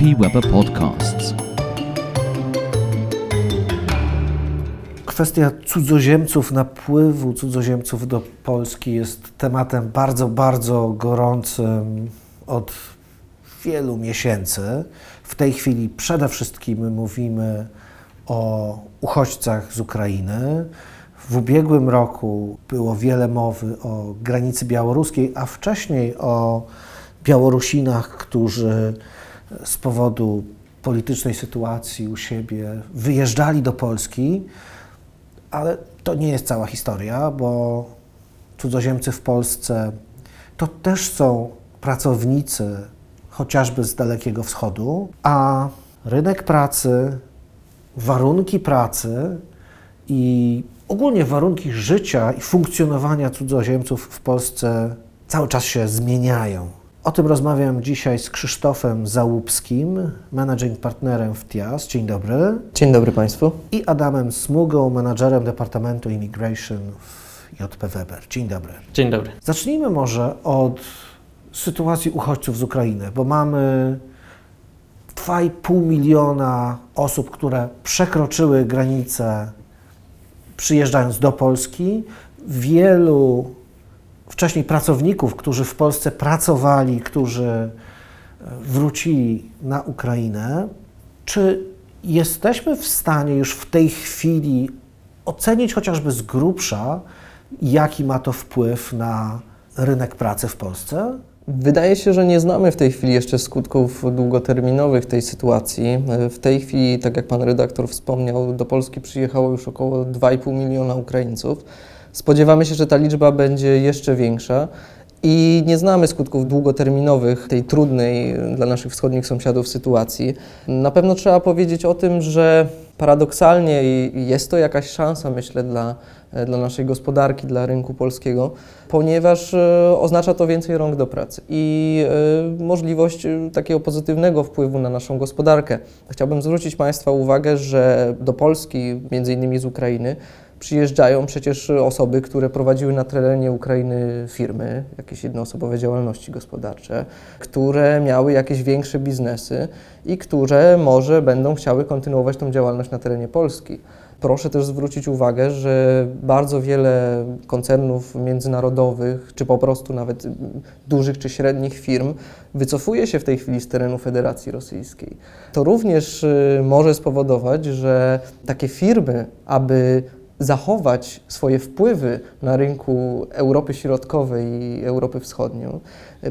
JP Weber Podcasts. Kwestia cudzoziemców, napływu cudzoziemców do Polski jest tematem bardzo, bardzo gorącym od wielu miesięcy. W tej chwili przede wszystkim mówimy o uchodźcach z Ukrainy. W ubiegłym roku było wiele mowy o granicy białoruskiej, a wcześniej o Białorusinach, którzy z powodu politycznej sytuacji u siebie wyjeżdżali do Polski, ale to nie jest cała historia, bo cudzoziemcy w Polsce to też są pracownicy chociażby z Dalekiego Wschodu, a rynek pracy, warunki pracy i ogólnie warunki życia i funkcjonowania cudzoziemców w Polsce cały czas się zmieniają. O tym rozmawiam dzisiaj z Krzysztofem Załupskim, managing partnerem w TIAS. Dzień dobry. Dzień dobry Państwu. I Adamem Smugą, menadżerem Departamentu Immigration w JP Weber. Dzień dobry. Dzień dobry. Zacznijmy może od sytuacji uchodźców z Ukrainy, bo mamy 2,5 miliona osób, które przekroczyły granicę przyjeżdżając do Polski. Wielu wcześniej pracowników, którzy w Polsce pracowali, którzy wrócili na Ukrainę. Czy jesteśmy w stanie już w tej chwili ocenić chociażby z grubsza, jaki ma to wpływ na rynek pracy w Polsce? Wydaje się, że nie znamy w tej chwili jeszcze skutków długoterminowych tej sytuacji. W tej chwili, tak jak pan redaktor wspomniał, do Polski przyjechało już około 2,5 miliona Ukraińców. Spodziewamy się, że ta liczba będzie jeszcze większa. I nie znamy skutków długoterminowych tej trudnej dla naszych wschodnich sąsiadów sytuacji. Na pewno trzeba powiedzieć o tym, że paradoksalnie jest to jakaś szansa, myślę, dla, dla naszej gospodarki, dla rynku polskiego, ponieważ e, oznacza to więcej rąk do pracy i e, możliwość e, takiego pozytywnego wpływu na naszą gospodarkę. Chciałbym zwrócić Państwa uwagę, że do Polski, między innymi z Ukrainy, przyjeżdżają przecież osoby, które prowadziły na terenie Ukrainy firmy, jakieś jednoosobowe działalności gospodarcze, które miały jakieś większe biznesy i które może będą chciały kontynuować tą działalność na terenie Polski. Proszę też zwrócić uwagę, że bardzo wiele koncernów międzynarodowych, czy po prostu nawet dużych czy średnich firm, wycofuje się w tej chwili z terenu Federacji Rosyjskiej. To również y, może spowodować, że takie firmy, aby zachować swoje wpływy na rynku Europy Środkowej i Europy Wschodniej,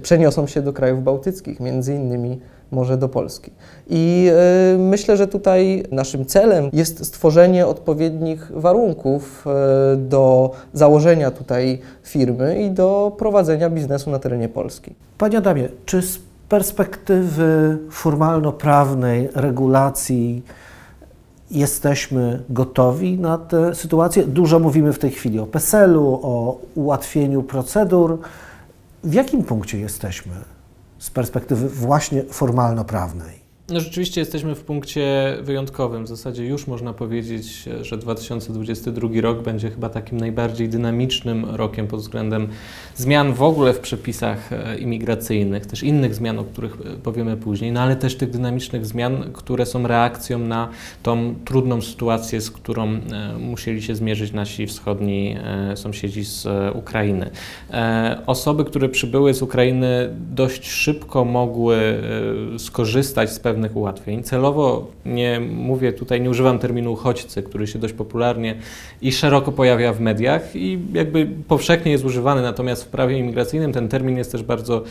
przeniosą się do krajów bałtyckich, między innymi może do Polski. I y, myślę, że tutaj naszym celem jest stworzenie odpowiednich warunków y, do założenia tutaj firmy i do prowadzenia biznesu na terenie Polski. Panie Adamie, czy z perspektywy formalno-prawnej regulacji jesteśmy gotowi na tę sytuację. Dużo mówimy w tej chwili o PESEL-u, o ułatwieniu procedur. W jakim punkcie jesteśmy z perspektywy właśnie formalno-prawnej? No rzeczywiście jesteśmy w punkcie wyjątkowym. W zasadzie już można powiedzieć, że 2022 rok będzie chyba takim najbardziej dynamicznym rokiem pod względem zmian w ogóle w przepisach e, imigracyjnych, też innych zmian, o których e, powiemy później, no ale też tych dynamicznych zmian, które są reakcją na tą trudną sytuację, z którą e, musieli się zmierzyć nasi wschodni sąsiedzi z Ukrainy. Osoby, które przybyły z Ukrainy dość szybko mogły skorzystać z pewnych pewnych ułatwień. Celowo nie mówię tutaj, nie używam terminu uchodźcy, który się dość popularnie i szeroko pojawia w mediach i jakby powszechnie jest używany, natomiast w prawie imigracyjnym ten termin jest też bardzo e,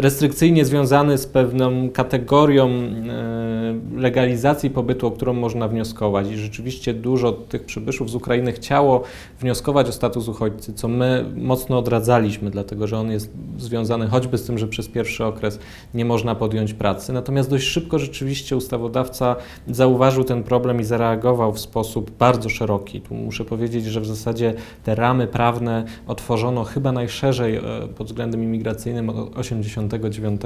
restrykcyjnie związany z pewną kategorią e, legalizacji pobytu, o którą można wnioskować i rzeczywiście dużo tych przybyszów z Ukrainy chciało wnioskować o status uchodźcy, co my mocno odradzaliśmy, dlatego że on jest związany choćby z tym, że przez pierwszy okres nie można podjąć pracy. Natomiast dość szybko szybko rzeczywiście ustawodawca zauważył ten problem i zareagował w sposób bardzo szeroki. Tu muszę powiedzieć, że w zasadzie te ramy prawne otworzono chyba najszerzej e, pod względem imigracyjnym od 1989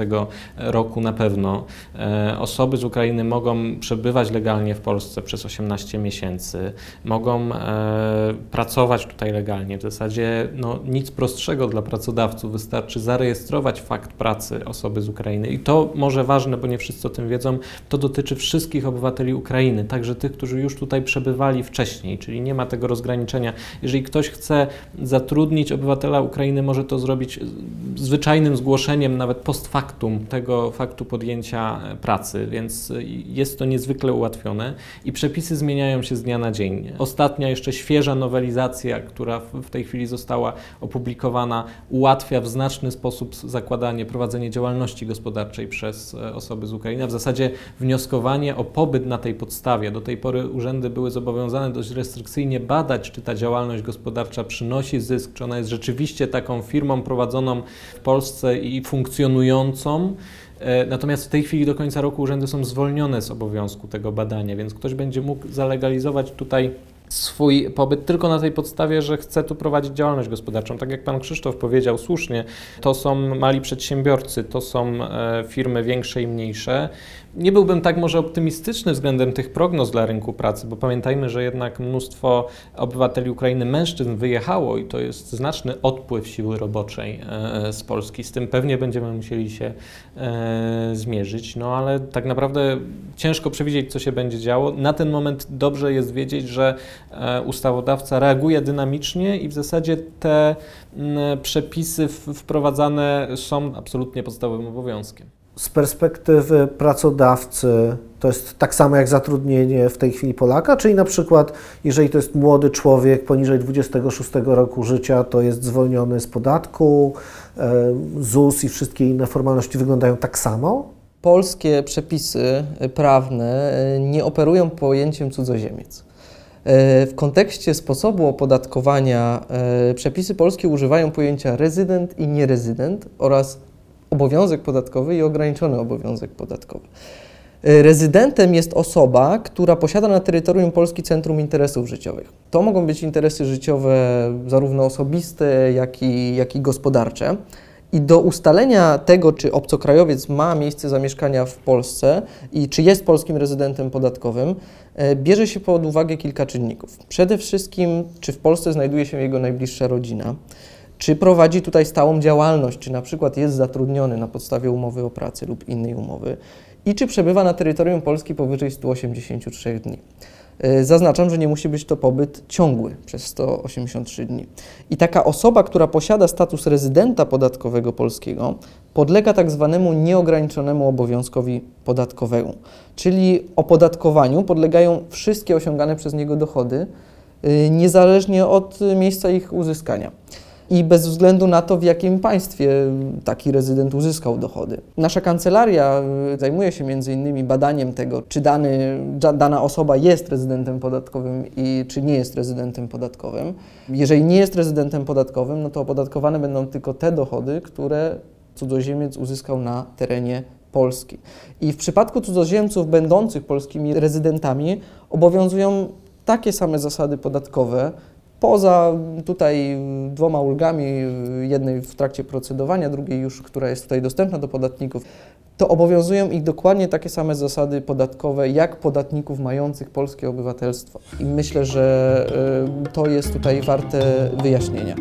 roku na pewno. E, osoby z Ukrainy mogą przebywać legalnie w Polsce przez 18 miesięcy, mogą e, pracować tutaj legalnie. W zasadzie no, nic prostszego dla pracodawców, wystarczy zarejestrować fakt pracy osoby z Ukrainy. I to może ważne, bo nie wszyscy o tym wiedzą, wiedzą, to dotyczy wszystkich obywateli Ukrainy, także tych, którzy już tutaj przebywali wcześniej, czyli nie ma tego rozgraniczenia. Jeżeli ktoś chce zatrudnić obywatela Ukrainy, może to zrobić zwyczajnym zgłoszeniem, nawet post factum tego faktu podjęcia e, pracy, więc e, jest to niezwykle ułatwione i przepisy zmieniają się z dnia na dzień. Ostatnia jeszcze świeża nowelizacja, która w tej chwili została opublikowana, ułatwia w znaczny sposób zakładanie, prowadzenie działalności gospodarczej przez e, osoby z Ukrainy, w zasadzie wnioskowanie o pobyt na tej podstawie. Do tej pory urzędy były zobowiązane dość restrykcyjnie badać, czy ta działalność gospodarcza przynosi zysk, czy ona jest rzeczywiście taką firmą prowadzoną w Polsce i funkcjonującą. E, natomiast w tej chwili do końca roku urzędy są zwolnione z obowiązku tego badania, więc ktoś będzie mógł zalegalizować tutaj swój pobyt tylko na tej podstawie, że chce tu prowadzić działalność gospodarczą. Tak jak pan Krzysztof powiedział słusznie, to są mali przedsiębiorcy, to są e, firmy większe i mniejsze. Nie byłbym tak może optymistyczny względem tych prognoz dla rynku pracy, bo pamiętajmy, że jednak mnóstwo obywateli Ukrainy, mężczyzn wyjechało i to jest znaczny odpływ siły roboczej e, z Polski. Z tym pewnie będziemy musieli się e, zmierzyć, no ale tak naprawdę ciężko przewidzieć, co się będzie działo. Na ten moment dobrze jest wiedzieć, że e, ustawodawca reaguje dynamicznie i w zasadzie te przepisy wprowadzane są absolutnie podstawowym obowiązkiem z perspektywy pracodawcy to jest tak samo jak zatrudnienie w tej chwili Polaka, czyli na przykład jeżeli to jest młody człowiek poniżej 26 roku życia, to jest zwolniony z podatku, e, ZUS i wszystkie inne formalności wyglądają tak samo? Polskie przepisy prawne e, nie operują pojęciem cudzoziemiec. E, w kontekście sposobu opodatkowania przepisy polskie używają pojęcia rezydent i nierezydent oraz obowiązek podatkowy i ograniczony obowiązek podatkowy. E, rezydentem jest osoba, która posiada na terytorium Polski Centrum Interesów Życiowych. To mogą być interesy życiowe zarówno osobiste, jak i, jak i gospodarcze. I do ustalenia tego, czy obcokrajowiec ma miejsce zamieszkania w Polsce i czy jest polskim rezydentem podatkowym, e, bierze się pod uwagę kilka czynników. Przede wszystkim, czy w Polsce znajduje się jego najbliższa rodzina czy prowadzi tutaj stałą działalność, czy na przykład jest zatrudniony na podstawie umowy o pracy lub innej umowy i czy przebywa na terytorium Polski powyżej 183 dni. E, zaznaczam, że nie musi być to pobyt ciągły przez 183 dni. I taka osoba, która posiada status rezydenta podatkowego polskiego, podlega tak zwanemu nieograniczonemu obowiązkowi podatkowemu, czyli opodatkowaniu podlegają wszystkie osiągane przez niego dochody, e, niezależnie od miejsca ich uzyskania i bez względu na to, w jakim państwie taki rezydent uzyskał dochody. Nasza kancelaria y, zajmuje się między innymi badaniem tego, czy dany, dana osoba jest rezydentem podatkowym i czy nie jest rezydentem podatkowym. Jeżeli nie jest rezydentem podatkowym, no to opodatkowane będą tylko te dochody, które cudzoziemiec uzyskał na terenie Polski. I w przypadku cudzoziemców będących polskimi rezydentami obowiązują takie same zasady podatkowe, Poza tutaj dwoma ulgami, jednej w trakcie procedowania, drugiej już, która jest tutaj dostępna do podatników, to obowiązują ich dokładnie takie same zasady podatkowe jak podatników mających polskie obywatelstwo. I myślę, że y, to jest tutaj warte wyjaśnienia.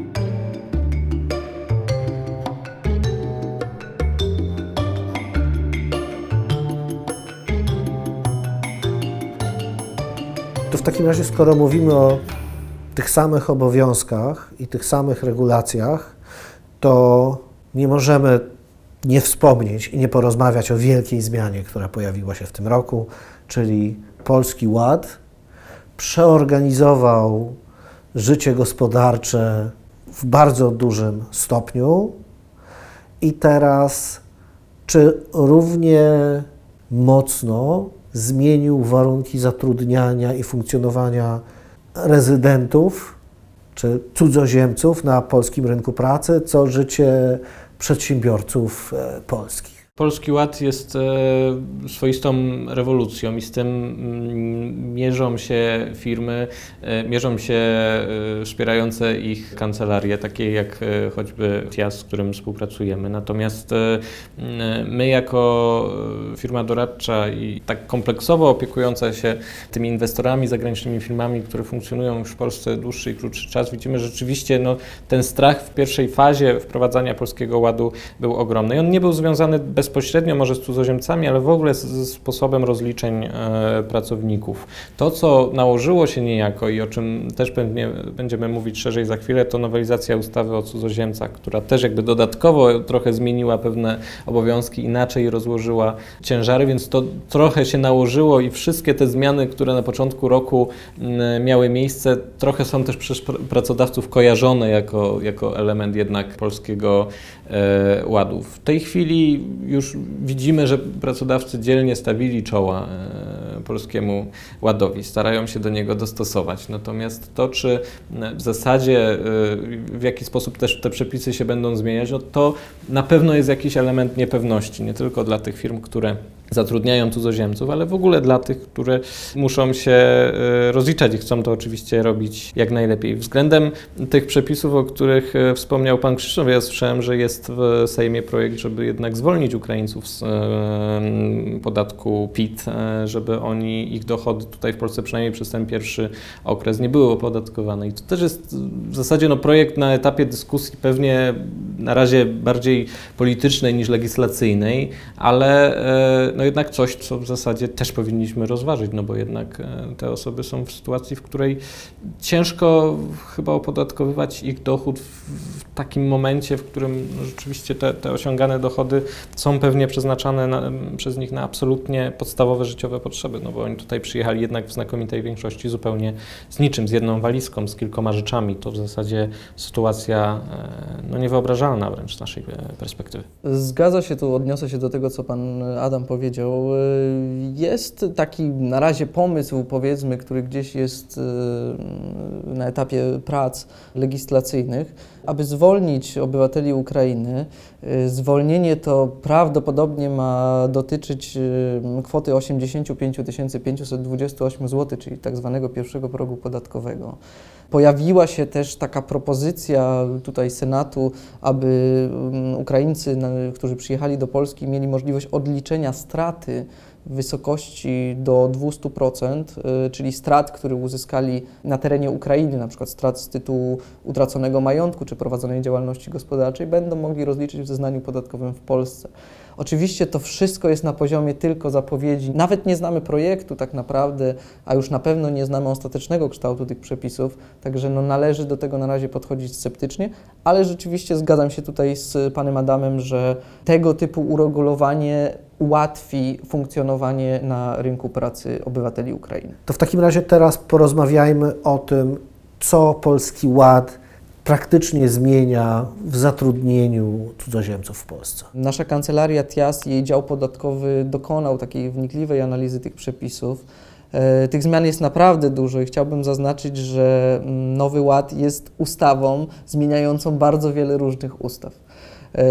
To w takim razie, skoro mówimy o tych samych obowiązkach i tych samych regulacjach, to nie możemy nie wspomnieć i nie porozmawiać o wielkiej zmianie, która pojawiła się w tym roku, czyli Polski Ład przeorganizował życie gospodarcze w bardzo dużym stopniu. I teraz czy równie mocno zmienił warunki zatrudniania i funkcjonowania rezydentów czy cudzoziemców na polskim rynku pracy, co życie przedsiębiorców e, polskich. Polski Ład jest e, swoistą rewolucją i z tym mm, mierzą się firmy, e, mierzą się e, wspierające ich kancelarie, takie jak choćby TIAS, z którym współpracujemy. Natomiast my jako firma doradcza i tak kompleksowo opiekująca się tymi inwestorami, zagranicznymi firmami, które funkcjonują już w Polsce dłuższy i krótszy czas, widzimy, że rzeczywiście no, ten strach w pierwszej fazie wprowadzania Polskiego Ładu był ogromny i on nie był związany bez bezpośrednio może z cudzoziemcami, ale w ogóle ze sposobem rozliczeń e, pracowników. To, co nałożyło się niejako i o czym też pewnie będziemy mówić szerzej za chwilę, to nowelizacja ustawy o cudzoziemcach, która też jakby dodatkowo trochę zmieniła pewne obowiązki, inaczej rozłożyła ciężary, więc to trochę się nałożyło i wszystkie te zmiany, które na początku roku miały miejsce, trochę są też przez pr- pracodawców kojarzone jako, jako element jednak polskiego e, ładu. W tej chwili już widzimy, że pracodawcy dzielnie stawili czoła e, polskiemu ładowi, starają się do niego dostosować. Natomiast to, czy w zasadzie e, w jaki sposób też te przepisy się będą zmieniać, no to na pewno jest jakiś element niepewności, nie tylko dla tych firm, które zatrudniają cudzoziemców, ale w ogóle dla tych, które muszą się e, rozliczać i chcą to oczywiście robić jak najlepiej. Względem tych przepisów, o których e, wspomniał Pan Krzysztof, ja słyszałem, że jest w Sejmie projekt, żeby jednak zwolnić Ukraińców z e, podatku PIT, żeby oni, ich dochody tutaj w Polsce przynajmniej przez ten pierwszy okres nie były opodatkowane. I to też jest w zasadzie no, projekt na etapie dyskusji pewnie na razie bardziej politycznej niż legislacyjnej, ale e, no jednak coś, co w zasadzie też powinniśmy rozważyć, no bo jednak e, te osoby są w sytuacji, w której ciężko chyba opodatkowywać ich dochód w, takim momencie, w którym no, rzeczywiście te, te osiągane dochody są pewnie przeznaczane na, przez nich na absolutnie podstawowe życiowe potrzeby, no bo oni tutaj przyjechali jednak w znakomitej większości zupełnie z niczym, z jedną walizką, z kilkoma rzeczami. To w zasadzie sytuacja e, no, niewyobrażalna wręcz z naszej e, perspektywy. Zgadza się, tu odniosę się do tego, co pan Adam powiedział. Jest taki na razie pomysł, powiedzmy, który gdzieś jest e, na etapie prac legislacyjnych, aby zwolnić obywateli Ukrainy. E, Zwolnienie to prawdopodobnie ma dotyczyć e, kwoty 85 528 zł, czyli tak zwanego pierwszego progu podatkowego. Pojawiła się też taka propozycja tutaj Senatu, aby mm, Ukraińcy, którzy przyjechali do Polski, mieli możliwość odliczenia straty w wysokości do 200%, y, czyli strat, które uzyskali na terenie Ukrainy, na przykład strat z tytułu utraconego majątku czy prowadzonej działalności gospodarczej, będą mogli rozliczyć w zeznaniu podatkowym w Polsce. Oczywiście to wszystko jest na poziomie tylko zapowiedzi. Nawet nie znamy projektu tak naprawdę, a już na pewno nie znamy ostatecznego kształtu tych przepisów, także no należy do tego na razie podchodzić sceptycznie, ale rzeczywiście zgadzam się tutaj z panem Adamem, że tego typu uregulowanie ułatwi funkcjonowanie na rynku pracy obywateli Ukrainy. To w takim razie teraz porozmawiajmy o tym, co Polski Ład praktycznie zmienia w zatrudnieniu cudzoziemców w Polsce. Nasza kancelaria TIAS, jej dział podatkowy dokonał takiej wnikliwej analizy tych przepisów. E, Tych zmian jest naprawdę dużo i chciałbym zaznaczyć, że mm, Nowy Ład jest ustawą zmieniającą bardzo wiele różnych ustaw. E,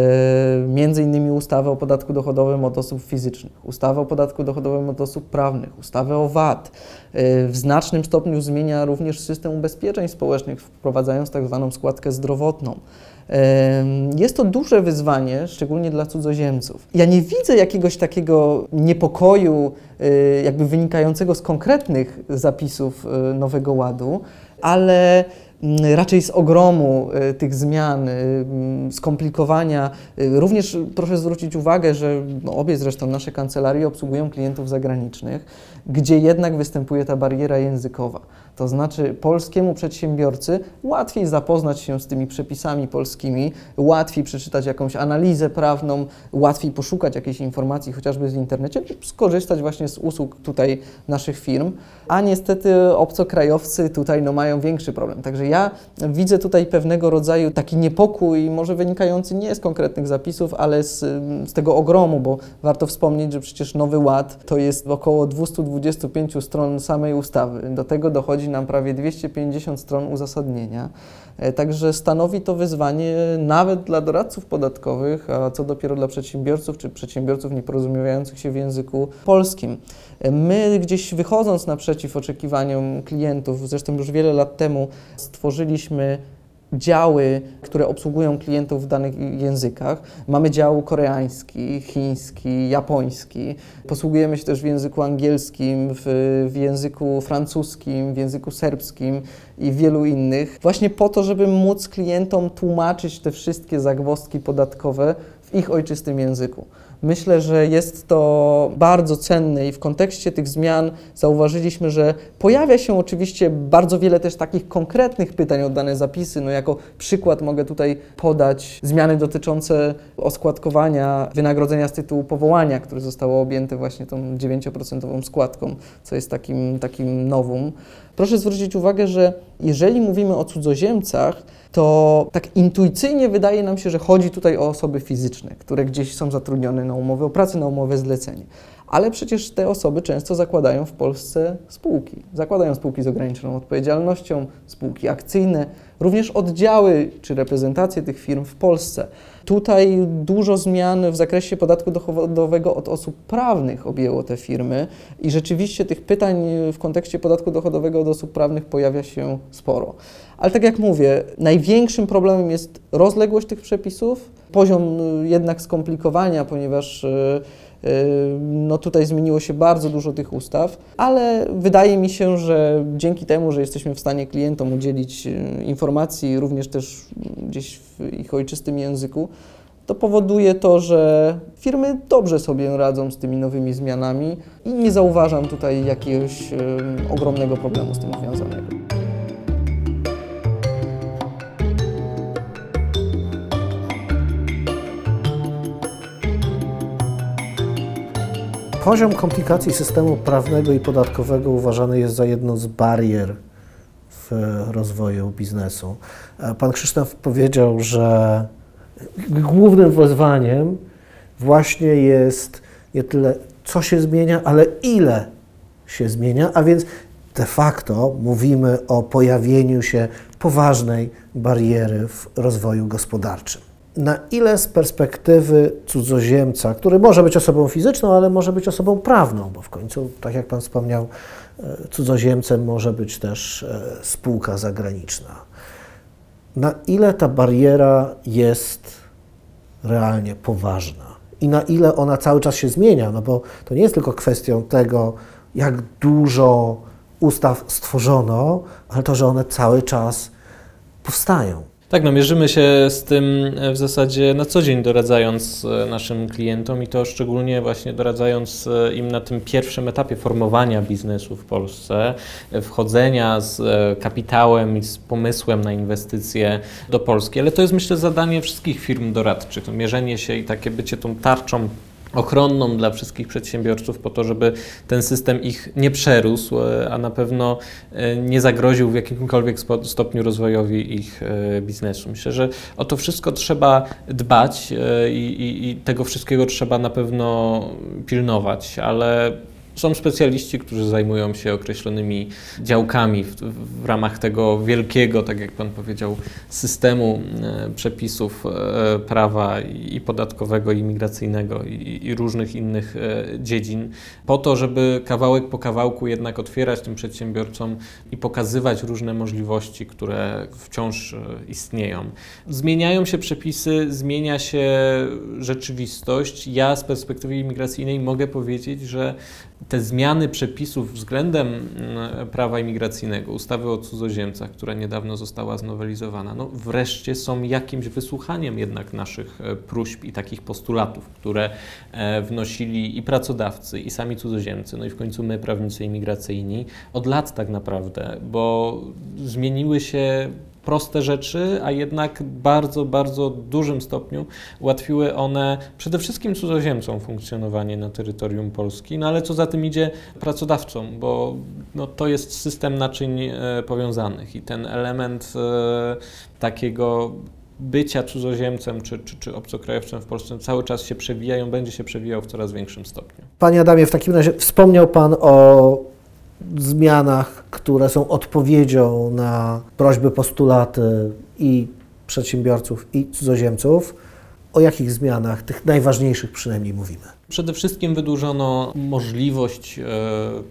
Między innymi ustawę o podatku dochodowym od osób fizycznych, ustawę o podatku dochodowym od osób prawnych, ustawę o VAT. E, W znacznym stopniu zmienia również system ubezpieczeń społecznych, wprowadzając tak zwaną składkę zdrowotną. Em, Jest to duże wyzwanie, szczególnie dla cudzoziemców. Ja nie widzę jakiegoś takiego niepokoju, jakby wynikającego z konkretnych zapisów Nowego Ładu, ale raczej z ogromu y, tych zmian, y, mm, skomplikowania. Y, Również proszę zwrócić uwagę, że no, obie zresztą nasze kancelarie obsługują klientów zagranicznych, gdzie jednak występuje ta bariera językowa. To znaczy polskiemu przedsiębiorcy łatwiej zapoznać się z tymi przepisami polskimi, łatwiej przeczytać jakąś analizę prawną, łatwiej poszukać jakiejś informacji chociażby w internecie, skorzystać właśnie z usług tutaj naszych firm, a niestety obcokrajowcy tutaj no, mają większy problem. Także ja widzę tutaj pewnego rodzaju taki niepokój, może wynikający nie z konkretnych zapisów, ale z, z tego ogromu, bo warto wspomnieć, że przecież Nowy Ład to jest około 225 stron samej ustawy. Do tego dochodzi nam prawie 250 stron uzasadnienia. E, Także stanowi to wyzwanie nawet dla doradców podatkowych, a co dopiero dla przedsiębiorców czy przedsiębiorców nieporozumiewających się w języku polskim. E, My gdzieś wychodząc naprzeciw oczekiwaniom klientów, zresztą już wiele lat temu stworzyliśmy działy, które obsługują klientów w danych językach. Mamy dział koreański, chiński, japoński. Posługujemy się też w języku angielskim, w, w języku francuskim, w języku serbskim i wielu innych. Właśnie po to, żeby móc klientom tłumaczyć te wszystkie zagwozdki podatkowe w ich ojczystym języku. Myślę, że jest to bardzo cenne i w kontekście tych zmian zauważyliśmy, że pojawia się oczywiście bardzo wiele też takich konkretnych pytań o dane zapisy. No jako przykład mogę tutaj podać zmiany dotyczące oskładkowania wynagrodzenia z tytułu powołania, które zostało objęte właśnie tą 9% składką, co jest takim, takim nowum. Proszę zwrócić uwagę, że jeżeli mówimy o cudzoziemcach, to tak intuicyjnie wydaje nam się, że chodzi tutaj o osoby fizyczne, które gdzieś są zatrudnione na umowę o pracę, na umowę zlecenie. Ale przecież te osoby często zakładają w Polsce spółki. Zakładają spółki z ograniczoną odpowiedzialnością, spółki akcyjne, również oddziały czy reprezentacje tych firm w Polsce. Tutaj dużo zmian w zakresie podatku dochodowego od osób prawnych objęło te firmy i rzeczywiście tych pytań w kontekście podatku dochodowego od osób prawnych pojawia się sporo. Ale tak jak mówię, największym problemem jest rozległość tych przepisów, poziom jednak skomplikowania, ponieważ y, y, no tutaj zmieniło się bardzo dużo tych ustaw, ale wydaje mi się, że dzięki temu, że jesteśmy w stanie klientom udzielić y, informacji również też gdzieś w ich ojczystym języku, to powoduje to, że firmy dobrze sobie radzą z tymi nowymi zmianami i nie zauważam tutaj jakiegoś ogromnego problemu z tym związanego. Poziom komplikacji systemu prawnego i podatkowego uważany jest za jedną z barier w rozwoju biznesu. Pan Krzysztof powiedział, że głównym wyzwaniem właśnie jest nie tyle co się zmienia, ale ile się zmienia, a więc de facto mówimy o pojawieniu się poważnej bariery w rozwoju gospodarczym na ile z perspektywy cudzoziemca, który może być osobą fizyczną, ale może być osobą prawną, bo w końcu, tak jak Pan wspomniał, e, cudzoziemcem może być też e, spółka zagraniczna. Na ile ta bariera jest realnie poważna i na ile ona cały czas się zmienia, no bo to nie jest tylko kwestią tego, jak dużo ustaw stworzono, ale to, że one cały czas powstają. Tak, no mierzymy się z tym e, w zasadzie na co dzień doradzając e, naszym klientom i to szczególnie właśnie doradzając e, im na tym pierwszym etapie formowania biznesu w Polsce, wchodzenia z kapitałem i z pomysłem na inwestycje do Polski. Ale to jest myślę zadanie wszystkich firm doradczych, to mierzenie się i takie bycie tą tarczą ochronną dla wszystkich przedsiębiorców po to, żeby ten system ich nie przerósł, e, a na pewno e, nie zagroził w jakimkolwiek stopniu rozwojowi ich e, biznesu. Myślę, że o to wszystko trzeba dbać i, i, i tego wszystkiego trzeba na pewno pilnować, ale są specjaliści, którzy zajmują się określonymi działkami w, w, ramach tego wielkiego, tak jak Pan powiedział, systemu e, przepisów e, prawa i podatkowego, i imigracyjnego i, i różnych innych e, dziedzin, po to, żeby kawałek po kawałku jednak otwierać tym przedsiębiorcom i pokazywać różne możliwości, które wciąż istnieją. Zmieniają się przepisy, zmienia się rzeczywistość. Ja z perspektywy imigracyjnej mogę powiedzieć, że te zmiany przepisów względem mm, prawa imigracyjnego, ustawy o cudzoziemcach, która niedawno została znowelizowana, no wreszcie są jakimś wysłuchaniem jednak naszych e, próśb i takich postulatów, które e, wnosili i pracodawcy, i sami cudzoziemcy, no i w końcu my, prawnicy imigracyjni, od lat tak naprawdę, bo zmieniły się proste rzeczy, a jednak bardzo, bardzo dużym stopniu ułatwiły one przede wszystkim cudzoziemcom funkcjonowanie na terytorium Polski, no ale co za tym idzie pracodawcom, bo no, to jest system naczyń e, powiązanych i ten element e, takiego bycia cudzoziemcem czy, czy, czy obcokrajowcem w Polsce cały czas się przewija i on będzie się przewijał w coraz większym stopniu. Panie Adamie, w takim razie wspomniał Pan o zmianach, które są odpowiedzią na prośby, postulaty i przedsiębiorców, i cudzoziemców. O jakich zmianach, tych najważniejszych przynajmniej mówimy? Przede wszystkim wydłużono możliwość e,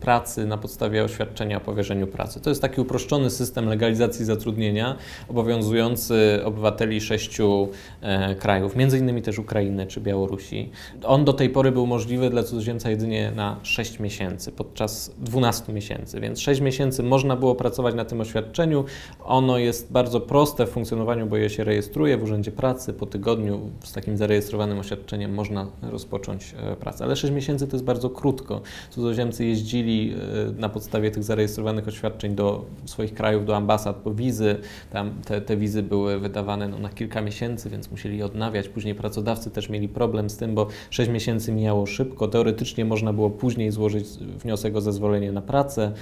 pracy na podstawie oświadczenia o powierzeniu pracy. To jest taki uproszczony system legalizacji zatrudnienia obowiązujący obywateli sześciu e, krajów, między innymi też Ukrainy czy Białorusi. On do tej pory był możliwy dla cudzoziemca jedynie na 6 miesięcy, podczas 12 miesięcy, więc 6 miesięcy można było pracować na tym oświadczeniu. Ono jest bardzo proste w funkcjonowaniu, bo je się rejestruje w Urzędzie Pracy. Po tygodniu z takim zarejestrowanym oświadczeniem można rozpocząć e, pracę. Ale 6 miesięcy to jest bardzo krótko. Cudzoziemcy jeździli e, na podstawie tych zarejestrowanych oświadczeń do swoich krajów, do ambasad po wizy. Tam te, te wizy były wydawane no, na kilka miesięcy, więc musieli je odnawiać. Później pracodawcy też mieli problem z tym, bo 6 miesięcy mijało szybko. Teoretycznie można było później złożyć wniosek o zezwolenie na pracę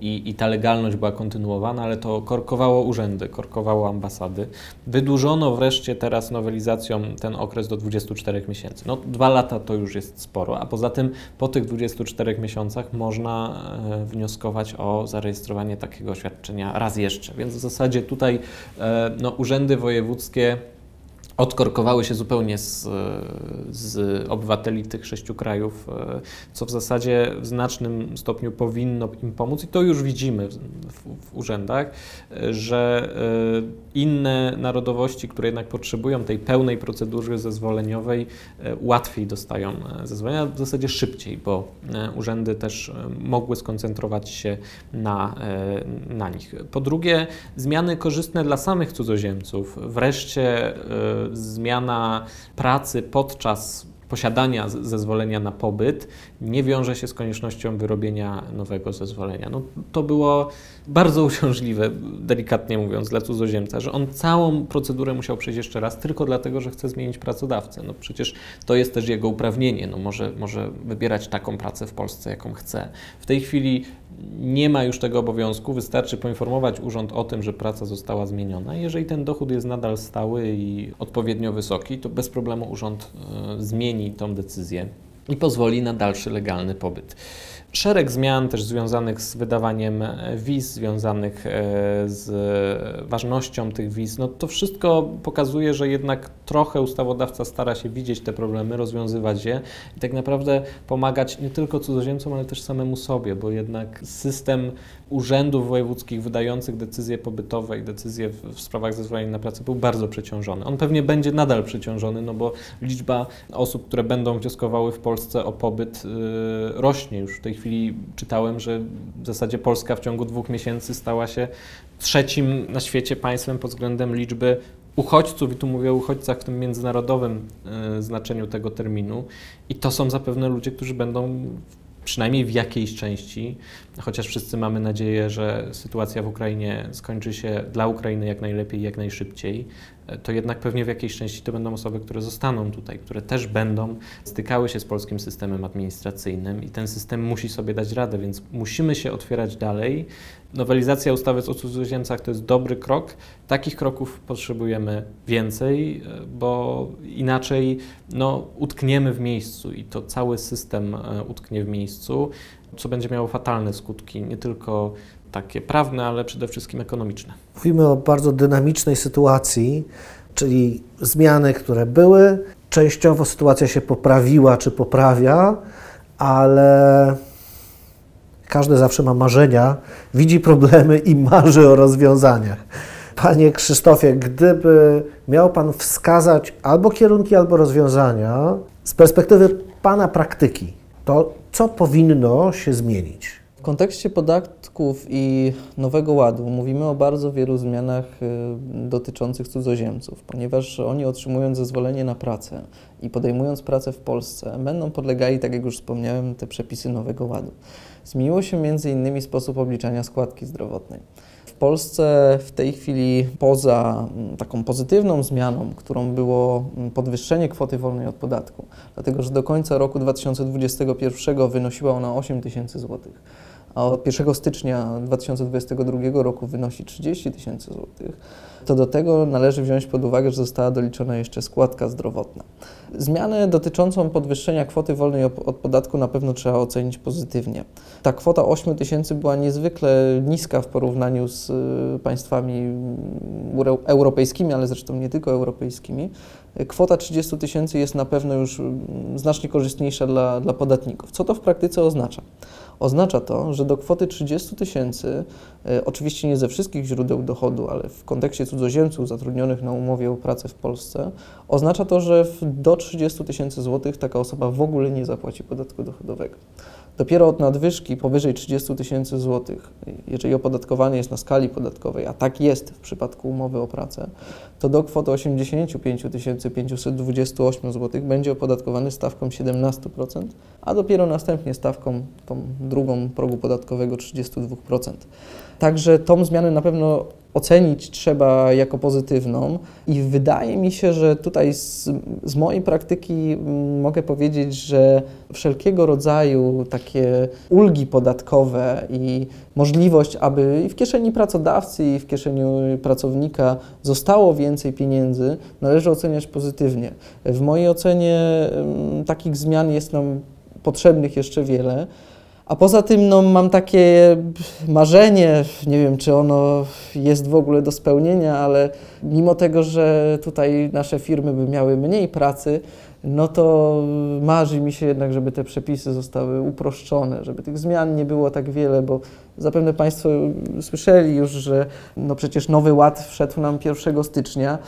i, i ta legalność była kontynuowana, ale to korkowało urzędy, korkowało ambasady. Wydłużono wreszcie teraz nowelizacją ten okres do 24 miesięcy. No, dwa lata to już jest sporo, a poza tym po tych 24 miesiącach można e, wnioskować o zarejestrowanie takiego oświadczenia raz jeszcze. Więc w zasadzie tutaj e, no, urzędy wojewódzkie odkorkowały się zupełnie z, z obywateli tych sześciu krajów, e, co w zasadzie w znacznym stopniu powinno im pomóc i to już widzimy w, w, urzędach, że e, inne narodowości, które jednak potrzebują tej pełnej procedury zezwoleniowej, e, łatwiej dostają zezwolenia, w zasadzie szybciej, bo urzędy też mogły skoncentrować się na, na nich. Po drugie, zmiany korzystne dla samych cudzoziemców. Wreszcie zmiana pracy podczas posiadania zezwolenia na pobyt nie wiąże się z koniecznością wyrobienia nowego zezwolenia. No, to było bardzo uciążliwe, delikatnie mówiąc, dla cudzoziemca, że on całą procedurę musiał przejść jeszcze raz tylko dlatego, że chce zmienić pracodawcę. No przecież to jest też jego uprawnienie. No, może, może wybierać taką pracę w Polsce, jaką chce. W tej chwili nie ma już tego obowiązku, wystarczy poinformować urząd o tym, że praca została zmieniona. Jeżeli ten dochód jest nadal stały i odpowiednio wysoki, to bez problemu urząd e, zmieni tą decyzję i pozwoli na dalszy legalny pobyt. Szereg zmian też związanych z wydawaniem wiz, związanych e, z ważnością tych wiz. No to wszystko pokazuje, że jednak trochę ustawodawca stara się widzieć te problemy, rozwiązywać je i tak naprawdę pomagać nie tylko cudzoziemcom, ale też samemu sobie, bo jednak system urzędów wojewódzkich wydających decyzje pobytowe i decyzje w, sprawach zezwolenia na pracę był bardzo przeciążony. On pewnie będzie nadal przeciążony, no bo liczba osób, które będą wnioskowały w Polsce o pobyt yy, rośnie. Już w tej chwili czytałem, że w zasadzie Polska w ciągu dwóch miesięcy stała się trzecim na świecie państwem pod względem liczby uchodźców, i tu mówię o uchodźcach w tym międzynarodowym y, znaczeniu tego terminu, i to są zapewne ludzie, którzy będą przynajmniej w jakiejś części, chociaż wszyscy mamy nadzieję, że sytuacja w Ukrainie skończy się dla Ukrainy jak najlepiej, jak najszybciej, to jednak pewnie w jakiejś części to będą osoby, które zostaną tutaj, które też będą stykały się z polskim systemem administracyjnym i ten system musi sobie dać radę, więc musimy się otwierać dalej. Nowelizacja ustawy o cudzoziemcach to jest dobry krok. Takich kroków potrzebujemy więcej, bo inaczej no, utkniemy w miejscu i to cały system e, utknie w miejscu, co będzie miało fatalne skutki nie tylko takie prawne, ale przede wszystkim ekonomiczne. Mówimy o bardzo dynamicznej sytuacji, czyli zmiany, które były. Częściowo sytuacja się poprawiła czy poprawia, ale każdy zawsze ma marzenia, widzi problemy i marzy o rozwiązaniach. Panie Krzysztofie, gdyby miał Pan wskazać albo kierunki, albo rozwiązania z perspektywy Pana praktyki, to co powinno się zmienić? W kontekście podatków i Nowego Ładu mówimy o bardzo wielu zmianach y, dotyczących cudzoziemców, ponieważ oni otrzymując zezwolenie na pracę i podejmując pracę w Polsce, będą podlegali, tak jak już wspomniałem, te przepisy Nowego Ładu. Zmieniło się innymi sposób obliczania składki zdrowotnej. Polsce w tej chwili poza mm, taką pozytywną zmianą, którą było mm, podwyższenie kwoty wolnej od podatku, dlatego że do końca roku 2021 wynosiła ona 8 tysięcy złotych, a od 1 stycznia 2022 roku wynosi 30 tysięcy złotych, to do tego należy wziąć pod uwagę, że została doliczona jeszcze składka zdrowotna. Zmianę dotyczącą podwyższenia kwoty wolnej od podatku na pewno trzeba ocenić pozytywnie. Ta kwota 8 tysięcy była niezwykle niska w porównaniu z y, państwami mm, europejskimi, ale zresztą nie tylko europejskimi, kwota 30 tysięcy jest na pewno już mm, znacznie korzystniejsza dla, dla podatników. Co to w praktyce oznacza? Oznacza to, że do kwoty 30 tysięcy, e, oczywiście nie ze wszystkich źródeł dochodu, ale w kontekście cudzoziemców zatrudnionych na umowie o pracę w Polsce, oznacza to, że do 30 tysięcy złotych taka osoba w ogóle nie zapłaci podatku dochodowego. Dopiero od nadwyżki powyżej 30 tysięcy złotych, jeżeli opodatkowanie jest na skali podatkowej, a tak jest w przypadku umowy o pracę, to do kwoty 85 528 zł będzie opodatkowany stawką 17%, a dopiero następnie stawką tą drugą progu podatkowego 32%. Także tą zmianę na pewno ocenić trzeba jako pozytywną i wydaje mi się, że tutaj z, z, mojej praktyki mm, mogę powiedzieć, że wszelkiego rodzaju takie ulgi podatkowe i możliwość, aby i w kieszeni pracodawcy i w kieszeni pracownika zostało więcej pieniędzy, należy oceniać pozytywnie. W mojej ocenie mm, takich zmian jest nam potrzebnych jeszcze wiele. A poza tym no, mam takie marzenie, nie wiem czy ono jest w ogóle do spełnienia, ale mimo tego, że tutaj nasze firmy by miały mniej pracy, no to marzy mi się jednak, żeby te przepisy zostały uproszczone, żeby tych zmian nie było tak wiele, bo zapewne Państwo słyszeli już, że no przecież nowy ład wszedł nam 1 stycznia,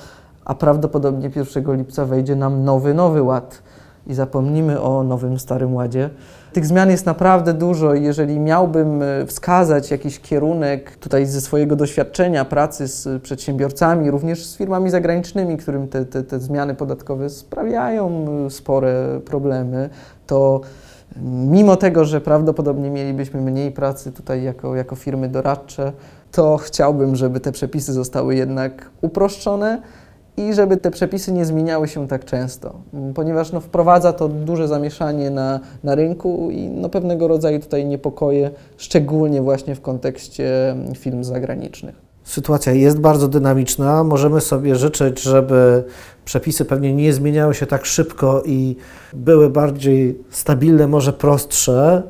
a prawdopodobnie 1 lipca wejdzie nam nowy, nowy ład i zapomnimy o nowym, starym ładzie. Tych zmian jest naprawdę dużo i jeżeli miałbym e, wskazać jakiś kierunek tutaj ze swojego doświadczenia pracy z przedsiębiorcami, również z firmami zagranicznymi, którym te, te, te zmiany podatkowe sprawiają e, spore problemy, to mimo tego, że prawdopodobnie mielibyśmy mniej pracy tutaj jako, jako firmy doradcze, to chciałbym, żeby te przepisy zostały jednak uproszczone i żeby te przepisy nie zmieniały się tak często, ponieważ no, wprowadza to duże zamieszanie na, na rynku i no, pewnego rodzaju tutaj niepokoje, szczególnie właśnie w kontekście firm zagranicznych. Sytuacja jest bardzo dynamiczna. Możemy sobie życzyć, żeby przepisy pewnie nie zmieniały się tak szybko i były bardziej stabilne, może prostsze.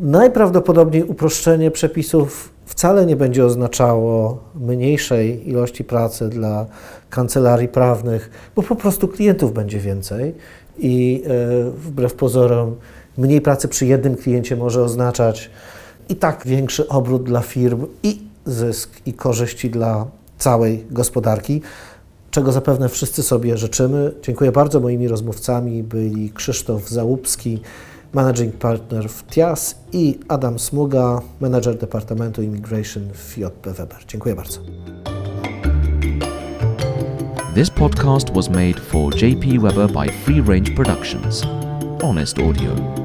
Najprawdopodobniej uproszczenie przepisów wcale nie będzie oznaczało mniejszej ilości pracy dla kancelarii prawnych, bo po prostu klientów będzie więcej i e, wbrew pozorom mniej pracy przy jednym kliencie może oznaczać i tak większy obrót dla firm i zysk i korzyści dla całej gospodarki, czego zapewne wszyscy sobie życzymy. Dziękuję bardzo. Moimi rozmówcami byli Krzysztof Załupski, managing partner w TIAS i Adam Smuga, manager Departamentu Immigration w JP Weber. Dziękuję bardzo. This podcast was made for JP Weber by Free Range Productions. Honest Audio.